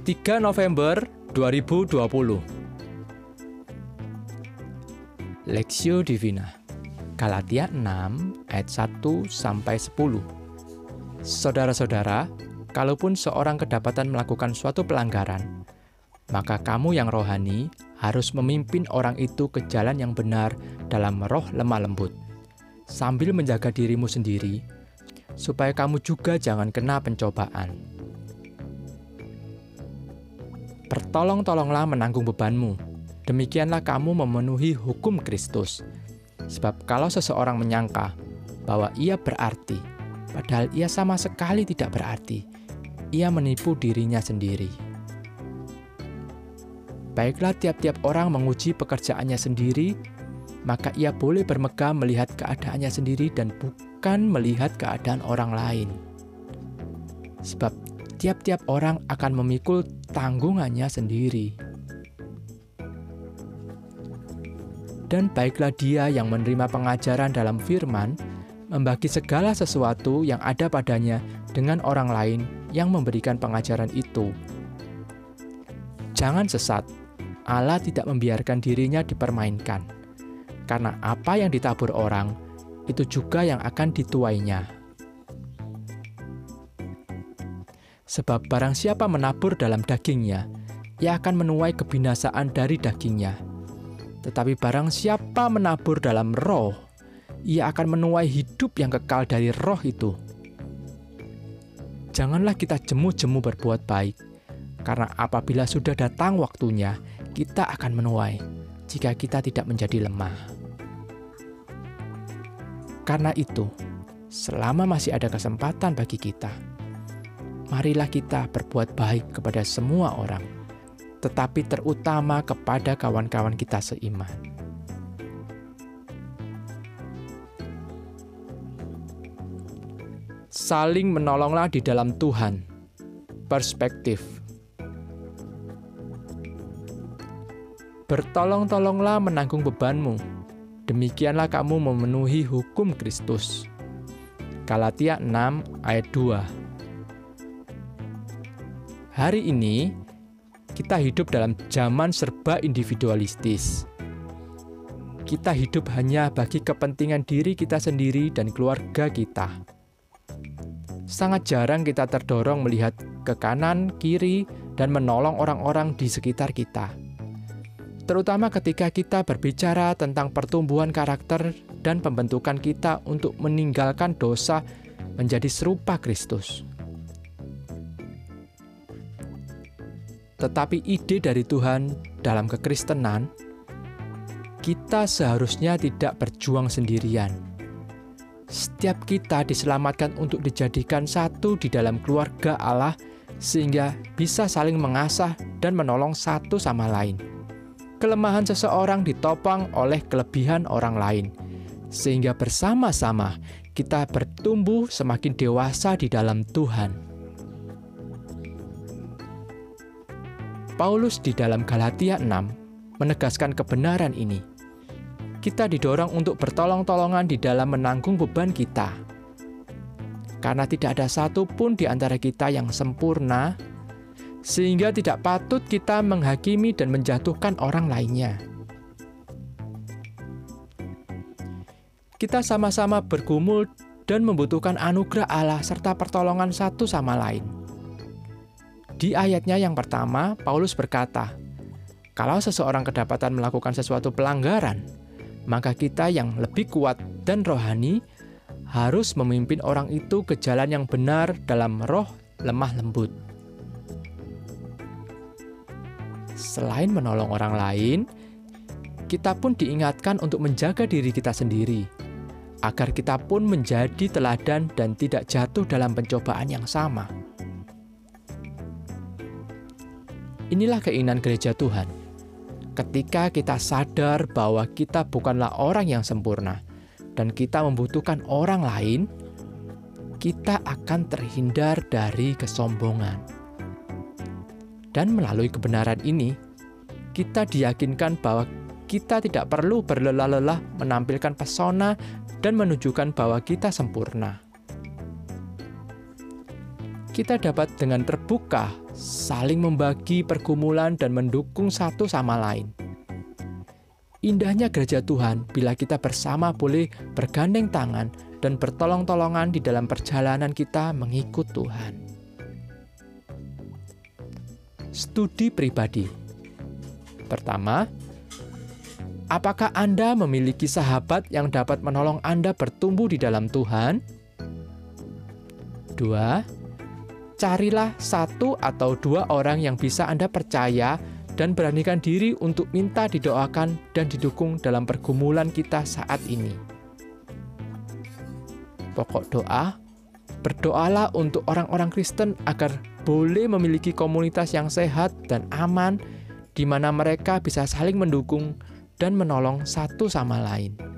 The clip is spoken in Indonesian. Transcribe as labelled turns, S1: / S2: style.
S1: 3 November 2020 Lexio Divina Galatia 6 ayat 1 sampai 10 Saudara-saudara, kalaupun seorang kedapatan melakukan suatu pelanggaran, maka kamu yang rohani harus memimpin orang itu ke jalan yang benar dalam roh lemah lembut, sambil menjaga dirimu sendiri, supaya kamu juga jangan kena pencobaan. Pertolong-tolonglah menanggung bebanmu. Demikianlah kamu memenuhi hukum Kristus. Sebab kalau seseorang menyangka bahwa ia berarti, padahal ia sama sekali tidak berarti, ia menipu dirinya sendiri. Baiklah tiap-tiap orang menguji pekerjaannya sendiri, maka ia boleh bermegah melihat keadaannya sendiri dan bukan melihat keadaan orang lain. Sebab tiap-tiap orang akan memikul tanggungannya sendiri. Dan baiklah dia yang menerima pengajaran dalam firman, membagi segala sesuatu yang ada padanya dengan orang lain yang memberikan pengajaran itu. Jangan sesat, Allah tidak membiarkan dirinya dipermainkan, karena apa yang ditabur orang, itu juga yang akan dituainya. Sebab barang siapa menabur dalam dagingnya, ia akan menuai kebinasaan dari dagingnya. Tetapi barang siapa menabur dalam roh, ia akan menuai hidup yang kekal dari roh itu. Janganlah kita jemu-jemu berbuat baik, karena apabila sudah datang waktunya, kita akan menuai jika kita tidak menjadi lemah. Karena itu, selama masih ada kesempatan bagi kita, marilah kita berbuat baik kepada semua orang, tetapi terutama kepada kawan-kawan kita seiman. Saling menolonglah di dalam Tuhan. Perspektif. Bertolong-tolonglah menanggung bebanmu. Demikianlah kamu memenuhi hukum Kristus. Galatia 6 ayat 2 Hari ini, kita hidup dalam zaman serba individualistis. Kita hidup hanya bagi kepentingan diri kita sendiri dan keluarga kita. Sangat jarang kita terdorong melihat ke kanan, kiri, dan menolong orang-orang di sekitar kita. Terutama ketika kita berbicara tentang pertumbuhan karakter dan pembentukan kita untuk meninggalkan dosa menjadi serupa Kristus. Tetapi ide dari Tuhan dalam kekristenan, kita seharusnya tidak berjuang sendirian. Setiap kita diselamatkan untuk dijadikan satu di dalam keluarga Allah, sehingga bisa saling mengasah dan menolong satu sama lain. Kelemahan seseorang ditopang oleh kelebihan orang lain, sehingga bersama-sama kita bertumbuh semakin dewasa di dalam Tuhan. Paulus di dalam Galatia 6 menegaskan kebenaran ini. Kita didorong untuk bertolong-tolongan di dalam menanggung beban kita. Karena tidak ada satu pun di antara kita yang sempurna, sehingga tidak patut kita menghakimi dan menjatuhkan orang lainnya. Kita sama-sama bergumul dan membutuhkan anugerah Allah serta pertolongan satu sama lain. Di ayatnya yang pertama, Paulus berkata, "Kalau seseorang kedapatan melakukan sesuatu pelanggaran, maka kita yang lebih kuat dan rohani harus memimpin orang itu ke jalan yang benar dalam roh lemah lembut." Selain menolong orang lain, kita pun diingatkan untuk menjaga diri kita sendiri, agar kita pun menjadi teladan dan tidak jatuh dalam pencobaan yang sama. Inilah keinginan gereja Tuhan. Ketika kita sadar bahwa kita bukanlah orang yang sempurna dan kita membutuhkan orang lain, kita akan terhindar dari kesombongan. Dan melalui kebenaran ini, kita diyakinkan bahwa kita tidak perlu berlelah-lelah menampilkan pesona dan menunjukkan bahwa kita sempurna. kita dapat dengan terbuka saling membagi pergumulan dan mendukung satu sama lain. Indahnya gereja Tuhan bila kita bersama boleh bergandeng tangan dan bertolong-tolongan di dalam perjalanan kita mengikut Tuhan. Studi pribadi pertama, apakah Anda memiliki sahabat yang dapat menolong Anda bertumbuh di dalam Tuhan? Dua, carilah satu atau dua orang yang bisa Anda percaya dan beranikan diri untuk minta didoakan dan didukung dalam pergumulan kita saat ini. Pokok doa, berdoalah untuk orang-orang Kristen agar boleh memiliki komunitas yang sehat dan aman di mana mereka bisa saling mendukung dan menolong satu sama lain.